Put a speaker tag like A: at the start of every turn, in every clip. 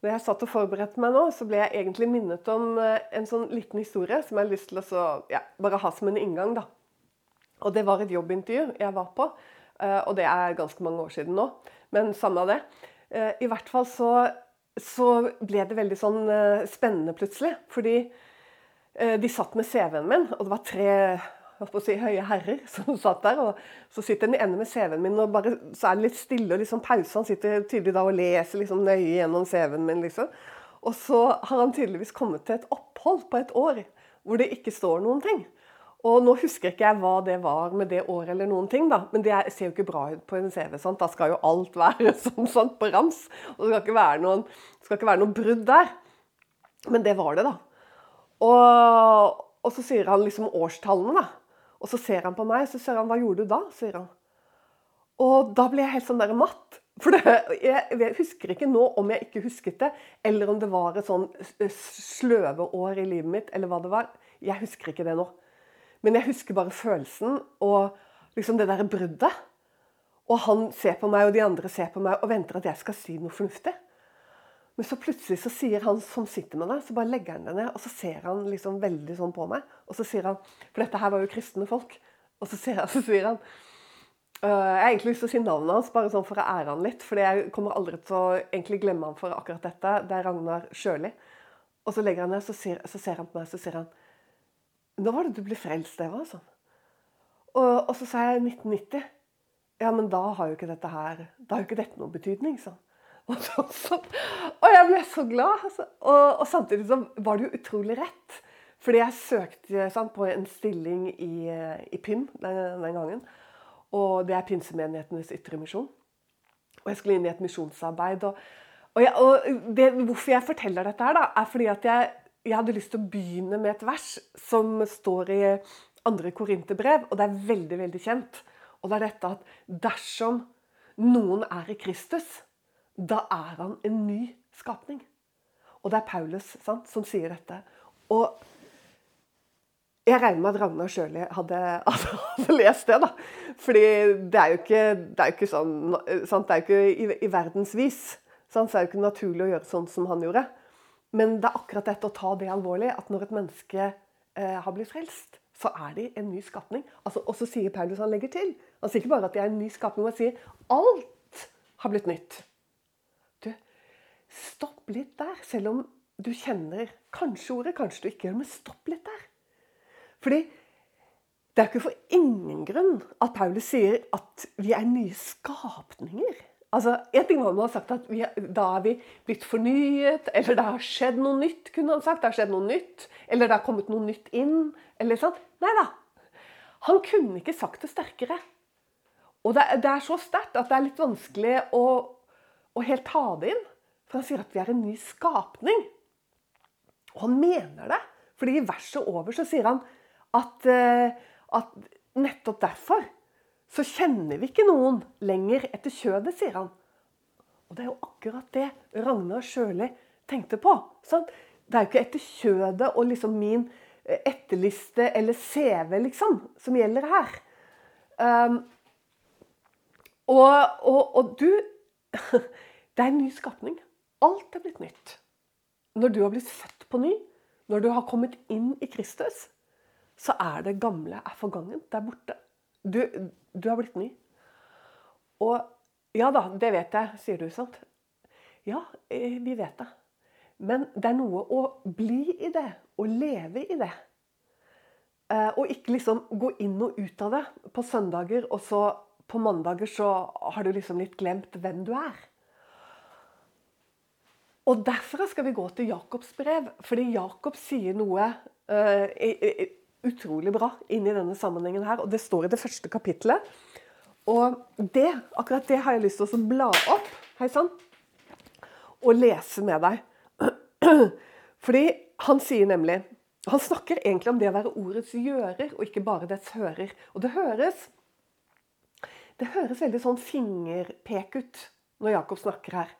A: Når jeg satt og forberedte meg nå, så ble jeg egentlig minnet om eh, en sånn liten historie som jeg har lyst til å så, ja, bare ha som en inngang. da. Og Det var et jobbintervju jeg var på, eh, og det er ganske mange år siden nå. Men samme av det. Eh, I hvert fall så, så ble det veldig sånn spennende plutselig. Fordi de satt med CV-en min, og det var tre si, høye herrer som satt der. og Så sitter den ene med CV-en min, og bare, så er det litt stille og liksom pause. Han sitter tydelig da og leser liksom nøye gjennom CV-en min. liksom. Og så har han tydeligvis kommet til et opphold på et år hvor det ikke står noen ting. Og Nå husker ikke jeg hva det var med det året, eller noen ting, da, men det ser jo ikke bra ut på en CV. sant? Da skal jo alt være sånn, sånn på rams. og Det skal ikke være noen, skal ikke være noen brudd der. Men det var det, da. Og, og så sier han liksom årstallene, da. Og så ser han på meg, så sier han 'Hva gjorde du da?' sier han. Og da blir jeg helt sånn der matt. For det, jeg, husker ikke nå om jeg ikke husket det, eller om det var et sånn sløve år i livet mitt, eller hva det var. Jeg husker ikke det nå. Men jeg husker bare følelsen og liksom det derre bruddet. Og han ser på meg, og de andre ser på meg og venter at jeg skal si noe fornuftig. Men så plutselig så sier han som sitter med deg, så bare legger han det ned, og så ser han liksom veldig sånn på meg. Og så sier han For dette her var jo kristne folk. Og så, han, så sier han øh, Jeg har egentlig lyst til å si navnet hans, bare sånn for å ære han litt. For jeg kommer aldri til å egentlig glemme han for akkurat dette. Det er Ragnar Sjøli. Og så legger han ned, så, sier, så ser han på meg, så sier han Nå var det du ble frelst, Eva. Sånn. Og, og så sa jeg 1990. Ja, men da har jo ikke dette her Da har jo ikke dette noen betydning, sånn. Og, jeg ble så glad. Altså. Og, og, samtidig så var det jo utrolig rett. Fordi jeg søkte sant, på en stilling i, i PIM den, den, gangen. Og det er Pinsemenighetenes ytre misjon. Og jeg skulle inn i et misjonsarbeid. Og, og, jeg, og det, hvorfor jeg forteller dette, her da, er fordi at jeg, jeg, hadde lyst til å begynne med et vers som står i andre korinterbrev, og det er veldig, veldig kjent. Og det er dette at dersom noen er i Kristus, da er han en ny skapning. Og det er Paulus sant, som sier dette. Og jeg regner med at Ragnar Sjøli hadde, hadde, lest det. da. Fordi det er jo ikke, er jo ikke sånn sant? Det er jo ikke i, i verdensvis. Sant? Så er det jo ikke naturlig å gjøre sånn som han gjorde. Men det er akkurat dette å ta det alvorlig, at når et menneske eh, har blitt frelst, så er de en ny skapning. Altså, og så sier Paulus, han legger til Han sier ikke bare at de er en ny skapning, han sier alt har blitt nytt. Stopp litt der, selv om du kjenner kanskje ordet, kanskje du ikke gjør det, men stopp litt der. Fordi det er ikke for ingen grunn at Paulus sier at vi er nye skapninger. Altså, En ting var om han har sagt at vi, da er vi blitt fornyet, eller det har skjedd noe nytt. kunne han sagt. Det har skjedd noe nytt, Eller det har kommet noe nytt inn. eller sånn. Nei da. Han kunne ikke sagt det sterkere. Og det, det er så sterkt at det er litt vanskelig å, å helt ta det inn. For han sier at vi er en ny skapning. Og han mener det. Fordi i verset over så sier han at, eh, at nettopp derfor så kjenner vi ikke noen lenger etter kjødet, sier han. Og det er jo akkurat det Ragnar Sjøli tenkte på. Sant? Det er jo ikke etter kjødet og liksom min eh, etterliste eller CV liksom, som gjelder her. Um, og, og, og du Det er en ny skapning. Alt er blitt nytt. Når du har blitt født på ny, når du har kommet inn i Kristus, så er det gamle er forgangen. Det er borte. Du, du har blitt ny. Og ja da, det vet jeg, sier du, sant? Ja, eh, vi vet det. Men det er noe å bli i det, å leve i det. Eh, og ikke liksom gå inn og ut av det på søndager, og så på mandager så har du liksom litt glemt hvem du er. Og derfra skal vi gå til Jakobs brev, fordi Jakob sier noe uh, utrolig bra inni denne sammenhengen her. og Det står i det første kapittelet. Og det, akkurat det har jeg lyst til å bla opp hei sann, og lese med deg. Fordi han sier nemlig Han snakker egentlig om det å være ordets gjører, og ikke bare dets hører. Og det høres det høres veldig sånn fingerpek ut når Jakob snakker her.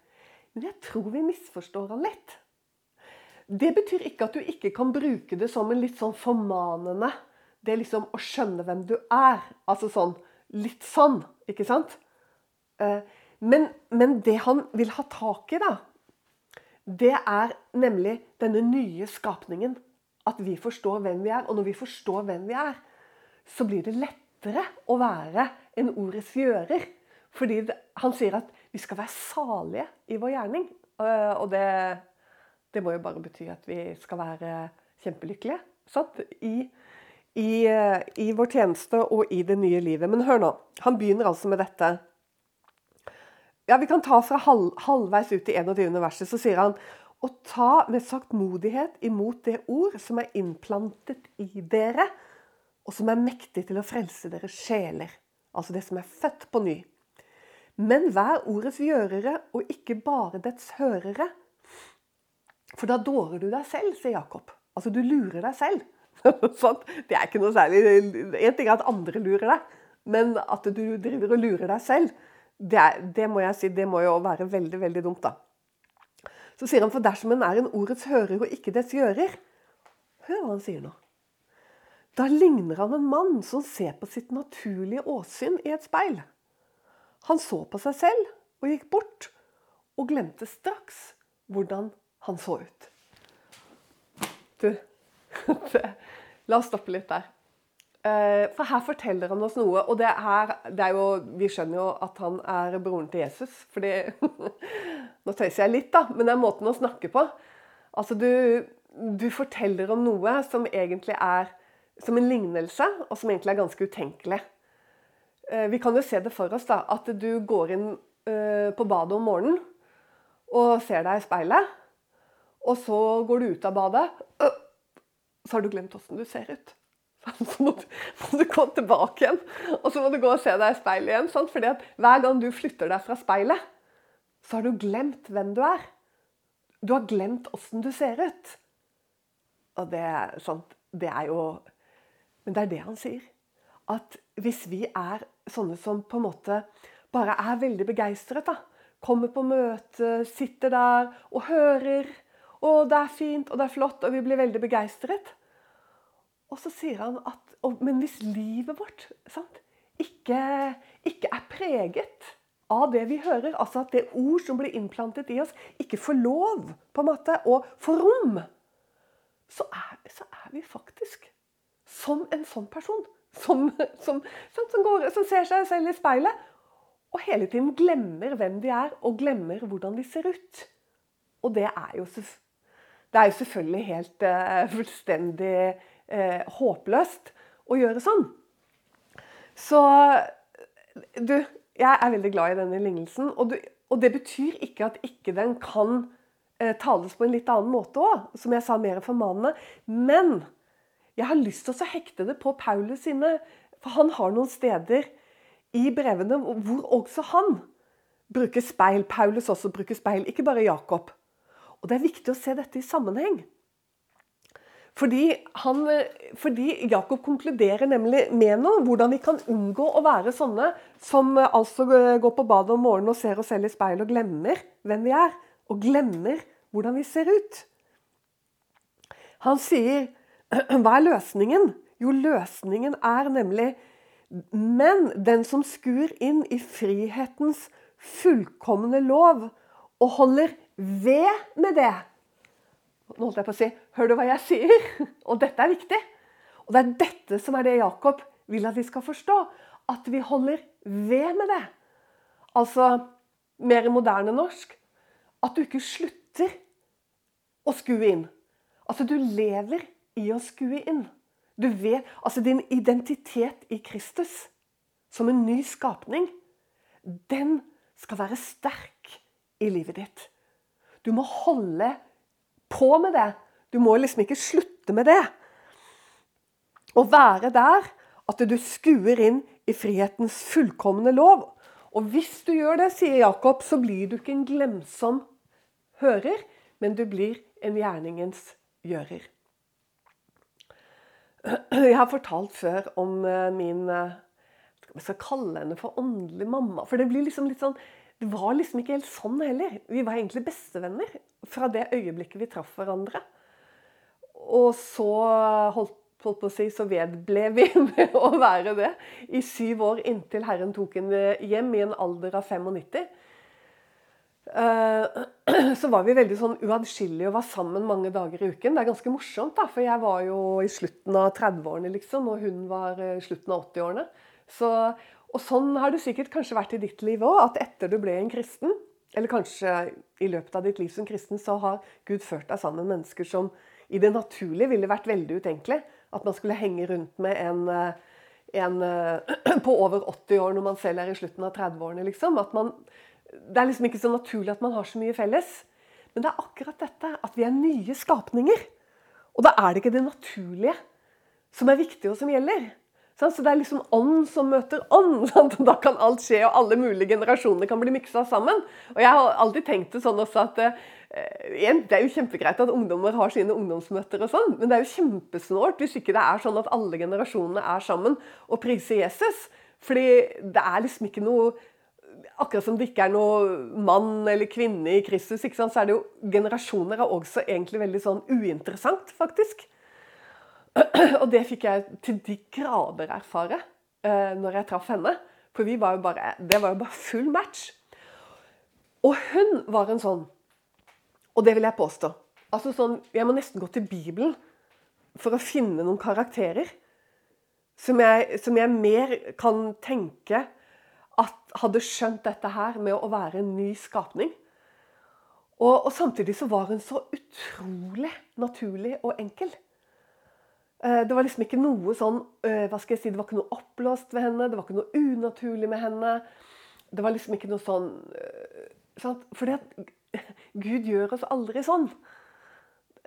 A: Men jeg tror vi misforstår han litt. Det betyr ikke at du ikke kan bruke det som en litt sånn formanende Det er liksom å skjønne hvem du er. Altså sånn litt sånn, ikke sant? Eh, men, men det han vil ha tak i, da, det er nemlig denne nye skapningen. At vi forstår hvem vi er. Og når vi forstår hvem vi er, så blir det lettere å være en ordets gjører. Fordi han sier at vi skal være salige i vår gjerning. Eh, og det, det må jo bare bety at vi skal være kjempelykkelige sant? I, i, eh, i vår tjeneste og i det nye livet. Men hør nå. Han begynner altså med dette. Ja, Vi kan ta fra halv, halvveis ut i 21. verset. Så sier han og ta med saktmodighet imot det ord som er innplantet i dere, og som er mektig til å frelse deres sjeler. Altså det som er født på ny. Men vær ordets gjørere, og ikke bare dets hørere. For da dårer du deg selv, sier Jakob. Altså, du lurer deg selv. det er ikke noe særlig En ting er at andre lurer deg, men at du driver og lurer deg selv, det, er, det må jeg si, det må jo være veldig, veldig dumt, da. Så sier han for dersom en er en ordets hører og ikke dets gjører Hør hva han sier nå. Da ligner han en mann som ser på sitt naturlige åsyn i et speil. Han så på seg selv og gikk bort, og glemte straks hvordan han så ut. Du, la oss stoppe litt der. Eh, for her forteller han oss noe, og det, her, det jo, vi skjønner jo at han er broren til Jesus. fordi Nå tøyser jeg litt, da, men det er måten å snakke på. Altså, du, du forteller om noe som egentlig er som en lignelse, og som egentlig er ganske utenkelig. Eh, vi kan jo se det for oss, da, at du går inn eh, på badet om morgenen og ser deg i speilet. Og så går du ut av badet, så har du glemt åssen du ser ut. Så må du, må du, gå tilbake igjen, og så må du gå og se deg i speilet igjen. Sant? Fordi at hver gang du flytter deg fra speilet, så har du glemt hvem du er. Du har glemt åssen du ser ut. Og det, sant, det er jo Men det er det han sier. At hvis vi er sånne som på en måte bare er veldig begeistret, da. Kommer på møte, sitter der og hører. Og det er fint, og det er flott, og vi blir veldig begeistret. Og så sier han at Men hvis livet vårt sant, ikke, ikke, er preget av det vi hører, altså at det ord som blir innplantet i oss, ikke får lov på en måte å få rom, så er, så er, vi faktisk som en sånn person. Som, som, som, går, som ser seg selv i speilet og hele tiden glemmer hvem de er, og glemmer hvordan de ser ut. Og det er jo, det er jo selvfølgelig helt uh, fullstendig uh, håpløst å gjøre sånn. Så du, jeg er veldig glad i denne lignelsen. Og, du, og det betyr ikke at ikke den kan uh, tales på en litt annen måte òg, som jeg sa mer formanende. Men jeg har lyst til å hekte det på Paulus sine, for han har noen steder i brevene hvor også han bruker speil. Paulus også bruker speil, ikke bare Jakob. Og Det er viktig å se dette i sammenheng. Fordi, han, fordi, Jakob konkluderer nemlig med noe, hvordan vi kan unngå å være sånne som altså går på badet om morgenen og ser oss selv i speilet og glemmer hvem vi er. Og glemmer hvordan vi ser ut. Han sier Hva er løsningen? Jo, løsningen er nemlig Men den som skuer inn i frihetens fullkomne lov og holder ved med det nå holdt jeg på å si Hør du hva jeg sier? Og dette er viktig. Og det er dette som er det Jakob vil at vi skal forstå. At vi holder ved med det. Altså mer moderne norsk at du ikke slutter å skue inn. Altså du lever i å skue inn. Du vet, altså Din identitet i Kristus som en ny skapning, den skal være sterk i livet ditt. Du må holde på med det. Du må liksom ikke slutte med det. Å være der at du skuer inn i frihetens fullkomne lov. Og hvis du gjør det, sier Jakob, så blir du ikke en glemsom hører, men du blir en gjerningens gjører. Jeg har fortalt før om eh, min eh, Jeg skal kalle henne for åndelig mamma. For det blir liksom litt sånn det var liksom ikke helt sånn heller. Vi var egentlig bestevenner fra det øyeblikket vi traff hverandre. Og så holdt, holdt på å si, så vedble vi med å være det i syv år inntil Herren tok henne hjem i en alder av 95. Eh, så var vi veldig sånn uatskillelige og var sammen mange dager i uken. Det er ganske morsomt, da, for jeg var jo i slutten av 30-årene, liksom, og hun var i slutten av 80-årene. Og sånn har det sikkert kanskje vært i ditt liv òg, at etter du ble en kristen, eller kanskje i løpet av ditt liv som kristen, så har Gud ført deg sammen med mennesker som i det naturlige ville vært veldig utenkelig. At man skulle henge rundt med en en på over 80 år når man selv er i slutten av 30-årene. Liksom. Det er liksom ikke så naturlig at man har så mye felles. Men det er akkurat dette, at vi er nye skapninger. Og da er det ikke det naturlige som er viktig og som gjelder. Så det er liksom ånd som møter ånd. Da kan alt skje, og alle mulige generasjoner kan bli miksa sammen. Og jeg har alltid tenkt det sånn også at eh, Det er jo kjempegreit at ungdommer har sine ungdomsmøter, og sånn, men det er jo kjempesnålt hvis ikke det er sånn at alle generasjonene er sammen og priser Jesus. Fordi det er liksom ikke noe Akkurat som det ikke er noe mann eller kvinne i Kristus, så er det jo generasjoner er også egentlig veldig sånn uinteressant, faktisk. Og det fikk jeg til de grader erfare uh, når jeg traff henne. For vi var jo bare, det var jo bare full match. Og hun var en sånn Og det vil jeg påstå. Altså sånn, Jeg må nesten gå til Bibelen for å finne noen karakterer som jeg, som jeg mer kan tenke at hadde skjønt dette her med å være en ny skapning. Og, og samtidig så var hun så utrolig naturlig og enkel. Eh, det var liksom ikke noe sånn eh, hva skal jeg si, Det var ikke noe oppblåst ved henne, det var ikke noe unaturlig med henne. Det var liksom ikke noe sånn eh, sant? Fordi at Gud gjør oss aldri sånn.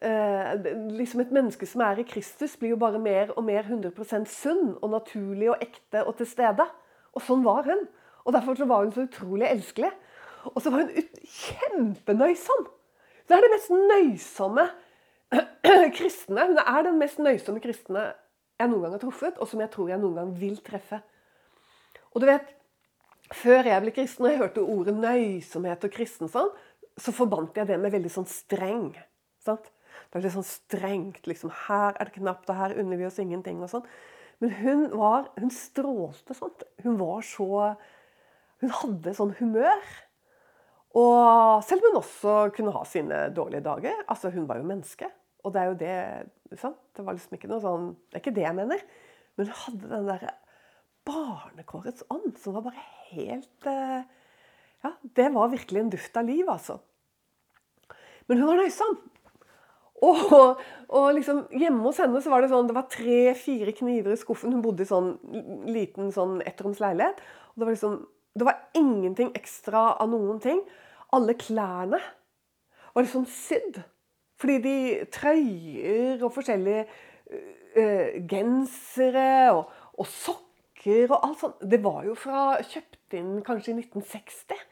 A: Liksom Et menneske som er i Kristus, blir jo bare mer og mer 100% sunn og naturlig og ekte og til stede. Og sånn var hun. Og Derfor så var hun så utrolig elskelig. Og så var hun kjempenøysom. Det er det mest nøysomme kristne. Hun er den mest nøysomme kristne jeg noen gang har truffet, og som jeg tror jeg noen gang vil treffe. Og du vet, Før jeg ble kristen og jeg hørte ordet nøysomhet og kristen, sånn, så forbandt jeg det med veldig sånn streng. Sant? Det er litt sånn strengt. liksom, Her er det knapt, og her unner vi oss ingenting. og sånn. Men hun var, hun strålte sånt. Hun var så Hun hadde sånn humør. Og selv om hun også kunne ha sine dårlige dager. altså Hun var jo menneske. Og det er jo det sant? Det var liksom ikke noe sånn Det er ikke det jeg mener. Men hun hadde den derre barnekårets ånd som var bare helt eh, Ja, det var virkelig en duft av liv, altså. Men hun var nøysom. Og, og liksom, hjemme hos henne så var det sånn, det var tre-fire kniver i skuffen. Hun bodde i sånn liten sånn ettroms leilighet. Og det var liksom, det var ingenting ekstra av noen ting. Alle klærne var liksom sydd. Fordi de trøyer og forskjellige uh, gensere og, og, sokker og alt sånt Det var jo fra kjøpt inn kanskje i 1960.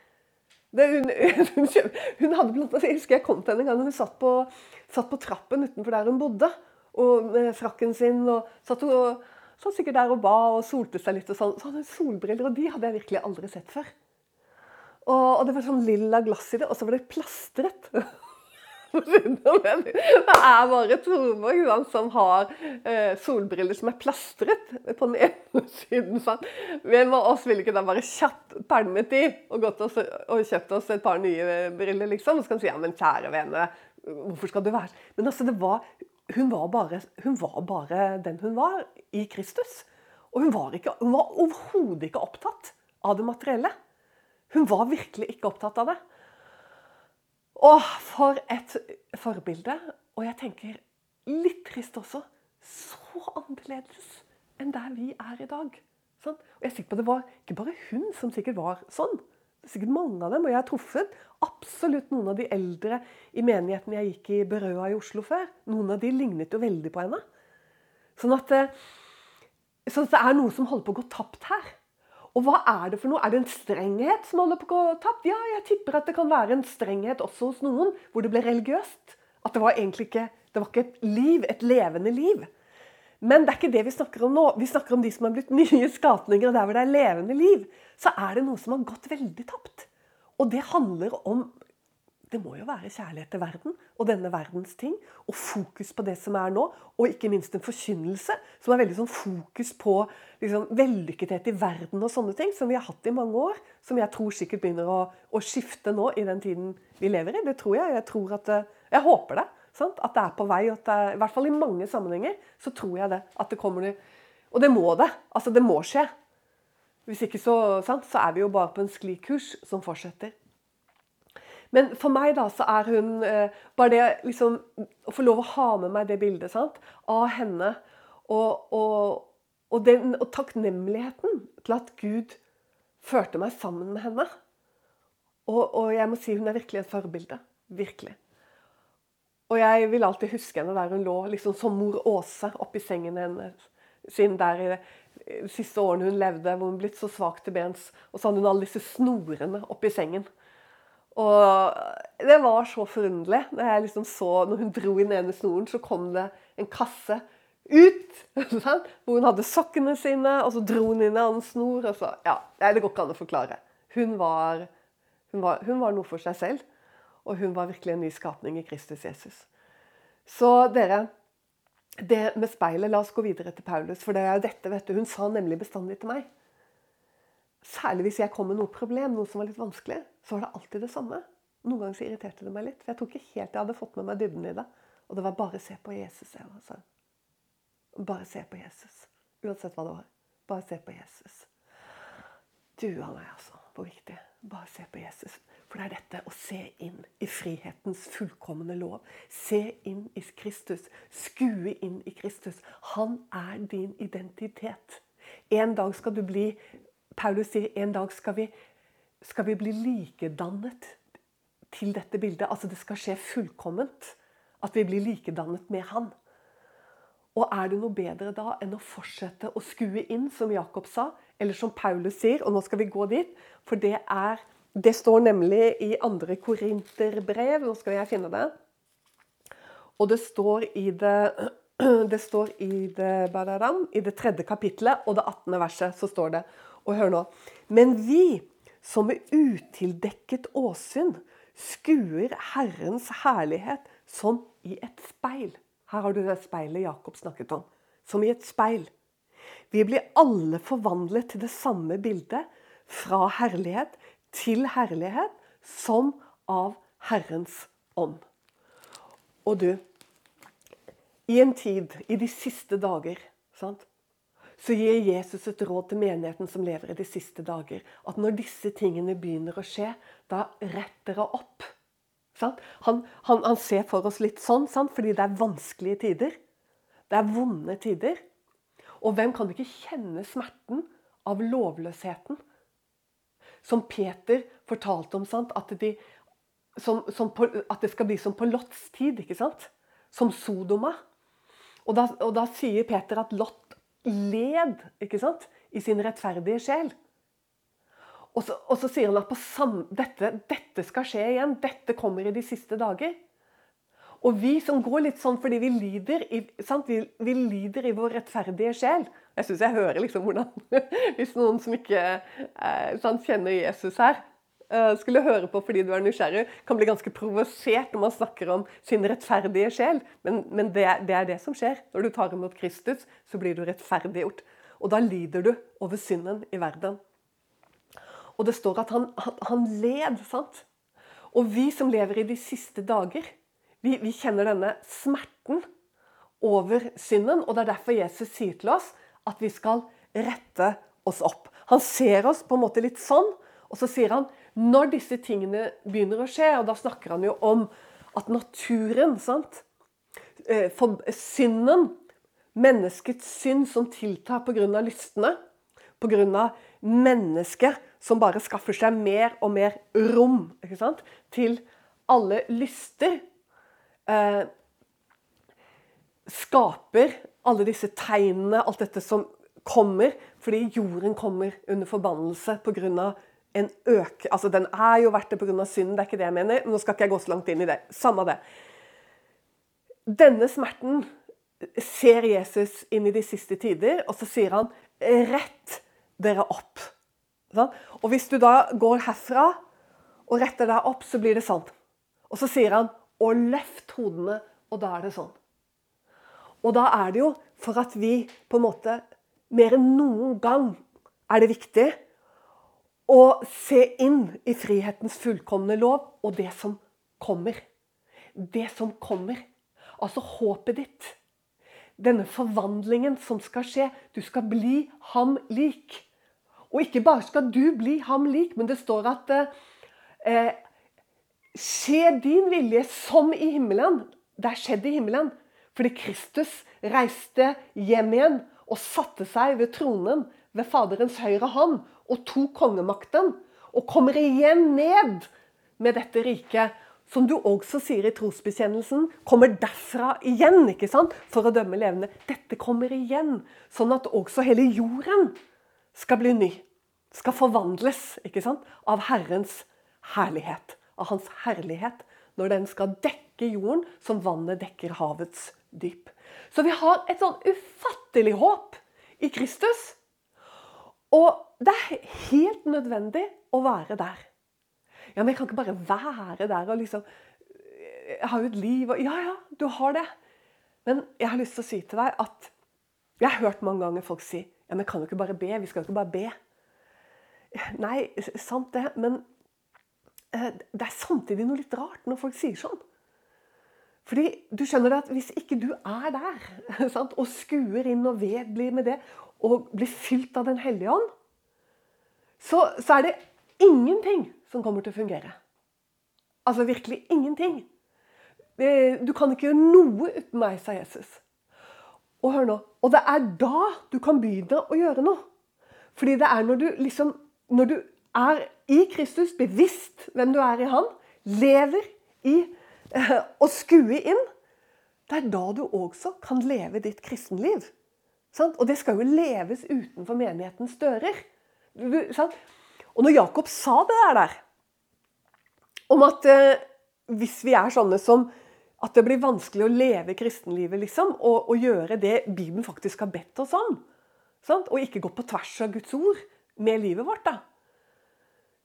A: Det, hun, hun, hun, hadde blant annet, Jeg husker jeg kom til henne en gang hun satt på, satt på trappen utenfor der hun bodde. Og med frakken sin. og satt, og, satt sikkert der og ba og solte seg litt. og sånn. Så hadde hun solbriller, og de hadde jeg virkelig aldri sett før. Og, og det var sånn lilla glass i det, og så var det plastret. Det er bare Torborg som har eh, solbriller som er plastret på den ene siden. Sant? Hvem av oss ville ikke da bare kjapt pælmet de og, oss, og kjøpt oss et par nye briller, liksom? Og så kan du si ja, men kjære vene, hvorfor skal du være Men altså, det var, hun, var bare, hun var bare den hun var i Kristus. Og hun var, ikke, var overhodet ikke opptatt av det materielle. Hun var virkelig ikke opptatt av det. Å, for et forbilde. Og jeg tenker litt trist også. Så annerledes enn der vi er i dag. Sånn? Og jeg er sikker på Det var ikke bare hun som sikkert var sånn. Er sikkert mange av dem. Og jeg har truffet absolutt noen av de eldre i menigheten jeg gikk i Berøa i Oslo før. Noen av de lignet jo veldig på henne. Sånn at, eh, sånn at det er noe som holder på å gå tapt her. Og hva er det for noe? Er det en strenghet som holder på å gå tapt? Ja, jeg tipper at det kan være en strenghet også hos noen, hvor det ble religiøst. At det var egentlig ikke det var ikke et liv, et levende liv. Men det er ikke det vi snakker om nå. Vi snakker om de som har blitt nye skapninger. Der hvor det er levende liv, så er det noe som har gått veldig tapt. Og det handler om det må jo være kjærlighet til verden og denne verdens ting. Og fokus på det som er nå. Og ikke minst en forkynnelse som er veldig sånn fokus på liksom, vellykkethet i verden og sånne ting. Som vi har hatt i mange år. Som jeg tror sikkert begynner å, å skifte nå i den tiden vi lever i. Det tror jeg. Jeg, tror at, jeg håper det. Sant? At det er på vei. Det er, I hvert fall i mange sammenhenger så tror jeg det. At det kommer Og det må det. Altså, det må skje. Hvis ikke så, sant, så er vi jo bare på en sklikurs som fortsetter. Men for meg da, så er hun eh, bare det liksom, Å få lov å ha med meg det bildet sant, av henne og, og, og, den, og takknemligheten til at Gud førte meg sammen med henne. Og, og, jeg må si hun er virkelig et forbilde. Virkelig. Og jeg vil alltid huske henne der hun lå liksom som mor Åse oppi sengen hennes. Siden der i de siste årene hun levde, hvor hun blitt så svak til bens. Og så hadde hun alle disse snorene oppi sengen. Og det var så forunderlig. Når, jeg liksom så, når hun dro i den ene snoren, så kom det en kasse ut. Hvor hun hadde sokkene sine, og så dro hun inn en annen snor. Og så, ja, Det går ikke an å forklare. Hun var, hun, var, hun var, noe for seg selv. Og hun var virkelig en ny skapning i Kristus Jesus. Så dere, det med speilet La oss gå videre til Paulus. For det er jo dette, vet du, hun sa nemlig bestandig til meg. Særlig hvis jeg kom med noe problem, noe som var litt vanskelig, så var det alltid det samme. Noen ganger så irriterte det meg litt, for jeg tror ikke helt jeg hadde fått med meg dybden i det. Og det var bare se på Jesus. Jeg, altså. Bare se på Jesus. Uansett hva det var. Bare se på Jesus. Du og meg, altså hvor viktig. Bare se på Jesus. For det er dette å se inn i frihetens fullkomne lov. Se inn i Kristus. Skue inn i Kristus. Han er din identitet. En dag skal du bli Paulus sier en dag skal vi, skal vi bli likedannet til dette bildet. Altså det skal skje fullkomment. At vi blir likedannet med Han. Og er det noe bedre da enn å fortsette å skue inn, som Jakob sa, eller som Paulus sier, og nå skal vi gå dit, for det er Det står nemlig i andre Korinterbrev, nå skal jeg finne det. Og det står i det, det, står i det, i det tredje kapitlet og det 18. verset. så står det og hør nå. Men vi som med utildekket åsyn skuer Herrens herlighet som i et speil. Her har du det speilet Jakob snakket om. Som i et speil. Vi blir alle forvandlet til det samme bildet, fra herlighet til herlighet, som av Herrens ånd. Og du, i en tid, i de siste dager sant? så gir Jesus et råd til menigheten som lever i de siste dager. At når disse tingene begynner å skje, da retter dere opp. Han, han, han, ser for oss litt sånn, sant? fordi det er vanskelige tider. Det er vonde tider. Og hvem kan ikke kjenne smerten av lovløsheten? Som Peter fortalte om, sant? At, de, som, som på, at det skal bli som på Lots tid. ikke sant? Som Sodoma. Og da, og da sier Peter at Lot led ikke sant? i sin rettferdige sjel. Og så, og så sier han at sam, dette, dette, skal skje igjen. Dette kommer i de siste dager. Og vi som går litt sånn fordi vi lider i, vi, vi lider i vår rettferdige sjel Jeg syns jeg hører liksom hvordan Hvis noen som ikke eh, sant, kjenner Jesus her, Eh, skulle høre på fordi du er nysgjerrig, kan bli ganske provosert når man snakker om sin rettferdige sjel. Men, men det, det, er det som skjer. Når du tar imot Kristus, så blir du rettferdiggjort. Og da lider du over synden i verden. Og det står at han, han, han led. sant? Og vi som lever i de siste dager, vi, vi kjenner denne smerten over synden. Og det er derfor Jesus sier til oss at vi skal rette oss opp. Han ser oss på en måte litt sånn, og så sier han når disse tingene begynner å skje, og da snakker han jo om at naturen sant? Eh, for synden, menneskets synd som tiltar pga. lystne, pga. mennesket som bare skaffer seg mer og mer rom til alle lyster, eh, skaper alle disse tegnene, alt dette som kommer, fordi jorden kommer under forbannelse pga en øke Altså, den er jo verdt det pga. synden, det er ikke det jeg mener. Nå skal ikke jeg gå så langt inn i det. Samme det. Denne smerten ser Jesus inn i de siste tider, og så sier han 'rett dere opp'. Sånn? Og hvis du da går herfra og retter deg opp, så blir det sånn. Og så sier han 'og løft hodene', og da er det sånn. Og da er det jo for at vi på en måte mer enn noen gang er det viktig å se inn i frihetens fullkomne lov og det som kommer. Det som kommer. Altså håpet ditt. Denne forvandlingen som skal skje. Du skal bli ham lik. Og ikke bare skal du bli ham lik, men det står at eh, Skje din vilje som i himmelen. Det er skjedd i himmelen. Fordi Kristus reiste hjem igjen og satte seg ved tronen ved Faderens høyre hånd og tok kongemakten. Og kommer igjen ned med dette riket, som du også sier i trosbekjennelsen, kommer derfra igjen ikke sant? for å dømme levende. Dette kommer igjen, sånn at også hele jorden skal bli ny. Skal forvandles ikke sant? av Herrens herlighet. Av Hans herlighet når den skal dekke jorden som vannet dekker havets dyp. Så vi har et sånn ufattelig håp i Kristus. Og det er helt nødvendig å være der. Ja, men jeg kan ikke bare være der og liksom Jeg har jo et liv og Ja, ja, du har det. Men jeg har lyst til å si til deg at Jeg har hørt mange ganger folk si Ja, men kan du ikke bare be? Vi skal jo ikke bare be. Nei, sant det, men det er samtidig noe litt rart når folk sier sånn. Fordi du skjønner at Hvis ikke du er der sant? og skuer inn og vedblir med det, og blir fylt av Den hellige ånd, så, så, er det ingenting som kommer til å fungere. Altså virkelig ingenting. Du kan ikke gjøre noe uten meg, sa Jesus. Og hør nå, og det er da du kan begynne å gjøre noe. Fordi det er når du liksom Når du er i Kristus, bevisst hvem du er i Han, lever i å og skuer inn, det er da du også kan leve ditt kristenliv. Sant? Og det skal jo leves utenfor menighetens dører. Og når Jakob sa det der, om at eh, hvis vi er sånne som at det blir vanskelig å leve kristenlivet, liksom, og, og gjøre det Bibelen faktisk har bedt oss om, sant? og ikke gå på tvers av Guds ord med livet vårt, da.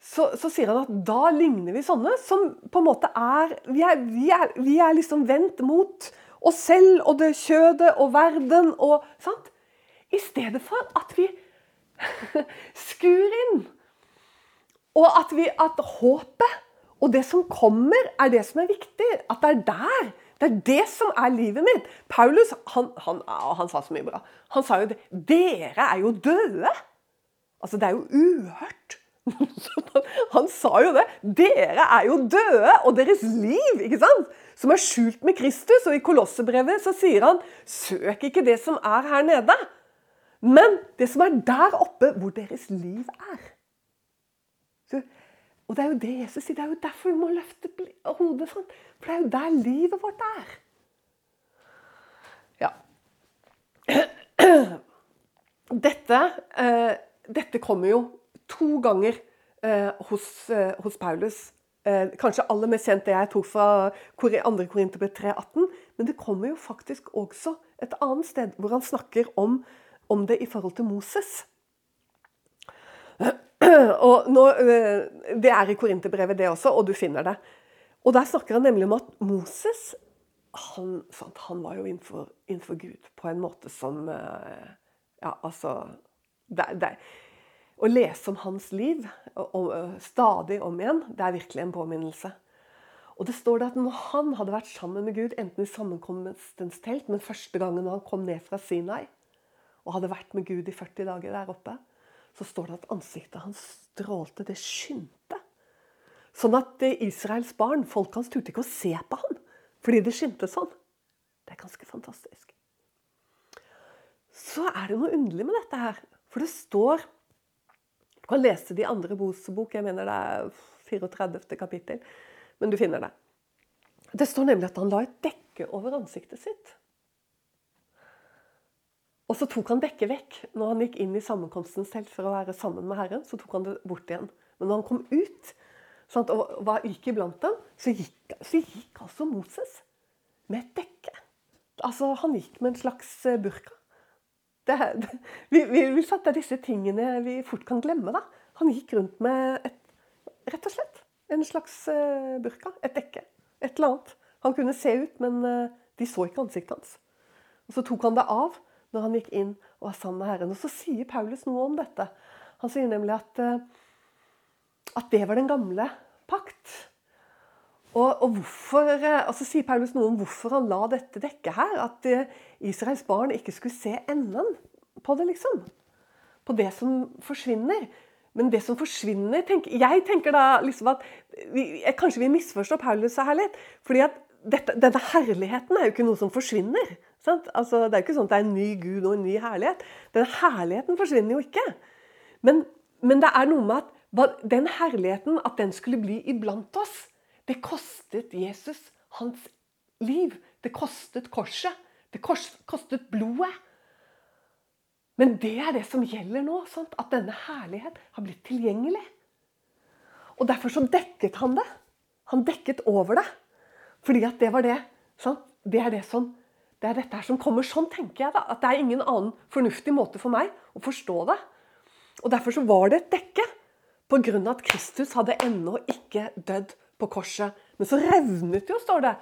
A: Så, så, sier han at da ligner vi sånne som på en måte er Vi er, vi er, vi er liksom vendt mot oss selv og det kjødet og verden og sant? I stedet for at vi skur inn. Og at, vi, at håpet og det som kommer, er det som er viktig. At det er der. Det er det som er livet mitt. Paulus han, han, han sa så mye bra. Han sa jo det. Dere er jo døde. Altså, det er jo uhørt. Han sa jo det. Dere er jo døde, og deres liv ikke sant? som er skjult med Kristus. Og i Kolossebrevet så sier han søk ikke det som er her nede, men det som er der oppe, hvor deres liv er. Så, og det er jo det Jesus sier. Det er jo derfor vi må løfte hodet sånn. For det er jo der livet vårt er. Ja. Dette, eh, dette kommer jo to ganger eh, hos, eh, hos, Paulus. Eh, kanskje aller mest kjent det jeg tok fra 2. Korinterbrev 3,18. Men det kommer jo faktisk også et annet sted hvor han snakker om om det i forhold til Moses. Og nå, Det er i Korinterbrevet, det også, og du finner det. Og Der snakker han nemlig om at Moses han, sant, han var jo innenfor, innenfor, Gud på en måte som Ja, altså det, det, Å lese om hans liv og, stadig om igjen, det er virkelig en påminnelse. Og det står det at når han hadde vært sammen med Gud, enten i sammenkomstens telt, men første gangen han kom ned fra Sinai, og hadde vært med Gud i 40 dager der oppe, så står det at ansiktet hans strålte. Det skinte. Sånn at Israels barn, folket hans, turte ikke å se på ham fordi det skinte sånn. Det er ganske fantastisk. Så er det noe underlig med dette her. For det står Du kan lese de andre Mosebok, jeg mener det er 34. kapittel, men du finner det. Det står nemlig at han la et dekke over ansiktet sitt. Og så tok han dekket vekk når han gikk inn i sammenkomstens telt for å være sammen med Herren. så tok han det bort igjen. Men når han kom ut sant, og var, gikk iblant dem, så gikk, så gikk altså Moses med et dekke. Altså, Han gikk med en slags eh, burka. Det, vi, vi, vi det er disse tingene vi fort kan glemme. da. Han gikk rundt med et, rett og slett en slags uh, burka. Et dekke. et eller annet. Han kunne se ut, men eh, de så ikke ansiktet hans. Og Så tok han det av når han gikk inn og var sammen med Herren. Og Så sier Paulus noe om dette. Han sier nemlig at, eh, at det var den gamle. Og, og, hvorfor, altså sier Paulus noe om hvorfor han la dette dekke her. At Israels barn ikke skulle se enden på det, liksom. På det som forsvinner. Men det som forsvinner tenk, Jeg tenker da liksom at vi, Kanskje vi misforstår Paulus her litt. fordi at dette, denne herligheten er jo ikke noe som forsvinner. Altså, det er jo ikke sånn at det er en ny Gud og en ny herlighet. Denne herligheten forsvinner jo ikke. Men, men det er noe med at den herligheten, at den skulle bli iblant oss, det kostet Jesus hans liv. Det kostet korset. Det kostet blodet. Men det er det som gjelder nå. Sant? At denne herlighet har blitt tilgjengelig. Og derfor så dekket han det. Han dekket over det. Fordi at det var det. Sant? Det er det som det er dette her som kommer sånn, tenker jeg. da, At det er ingen annen fornuftig måte for meg å forstå det. Og Derfor så var det et dekke. Pga. at Kristus hadde ennå ikke dødd på korset. Men så revnet jo, står det,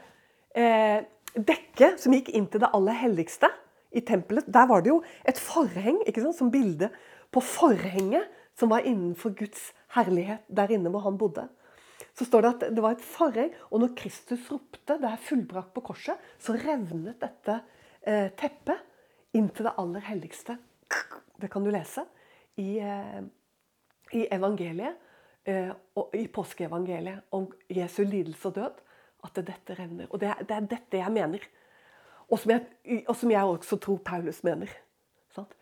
A: eh, dekket som gikk inn til det aller helligste i tempelet. Der var det jo et forheng ikke sant, som bilde på forhenget som var innenfor Guds herlighet der inne hvor han bodde så står det at det var et forheng. Og når Kristus ropte 'det er fullbrakt på korset', så revnet dette eh, teppet inn til det aller helligste. Det kan du lese i, eh, i evangeliet, i påskeevangeliet om Jesu lidelse og død. At dette renner. Og det er, det er dette jeg mener. Og som jeg, og som jeg også tror Paulus mener. Sant?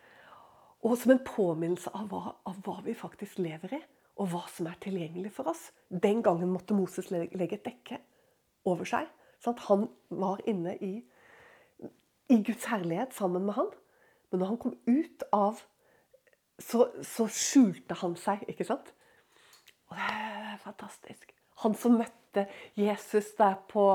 A: Og som en påminnelse av hva, av hva vi faktisk lever i og hva som er tilgjengelig for oss. Den gangen måtte Moses legge et dekke over seg. Sant? han var inne i, i, Guds herlighet sammen med han. Men når han kom ut av så, så skjulte han seg, ikke sant? Og det er fantastisk. Han som møtte Jesus der på,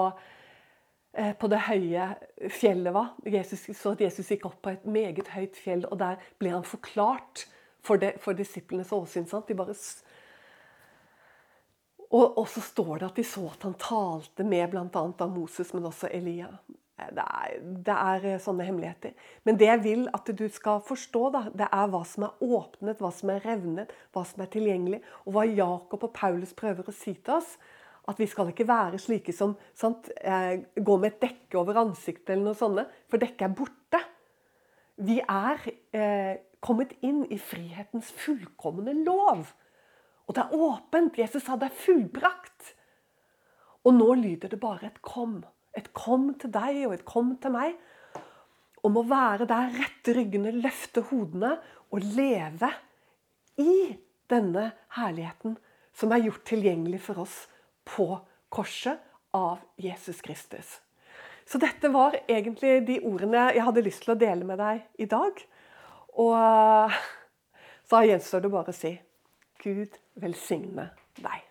A: eh, på det høye fjellet hva? Jesus, så at Jesus gikk opp på et meget høyt fjell, og der ble han forklart for, det, for disiplenes åsyn. Sant? De bare og, og, så står det at de så at han talte med bl.a. Moses, men også Elia. Det er, det er, eh, sånne hemmeligheter. Men det jeg vil at du skal forstå, da, det er hva som er åpnet, hva som er revnet, hva som er tilgjengelig. Og hva Jakob og Paulus prøver å si til oss. At vi skal ikke være slike som sant, eh, går med et dekke over ansiktet, eller noe sånt, for dekket er borte. Vi er eh, kommet inn i frihetens fullkomne lov. Og det er åpent. Jesus sa det er fullbrakt. Og nå lyder det bare et kom. Et kom til deg og et kom til meg. Om å være der, rette ryggene, løfte hodene og leve i denne herligheten som er gjort tilgjengelig for oss på korset av Jesus Kristus. Så dette var egentlig de ordene jeg hadde lyst til å dele med deg i dag. Og så gjenstår det bare å si Gud velsigne deg.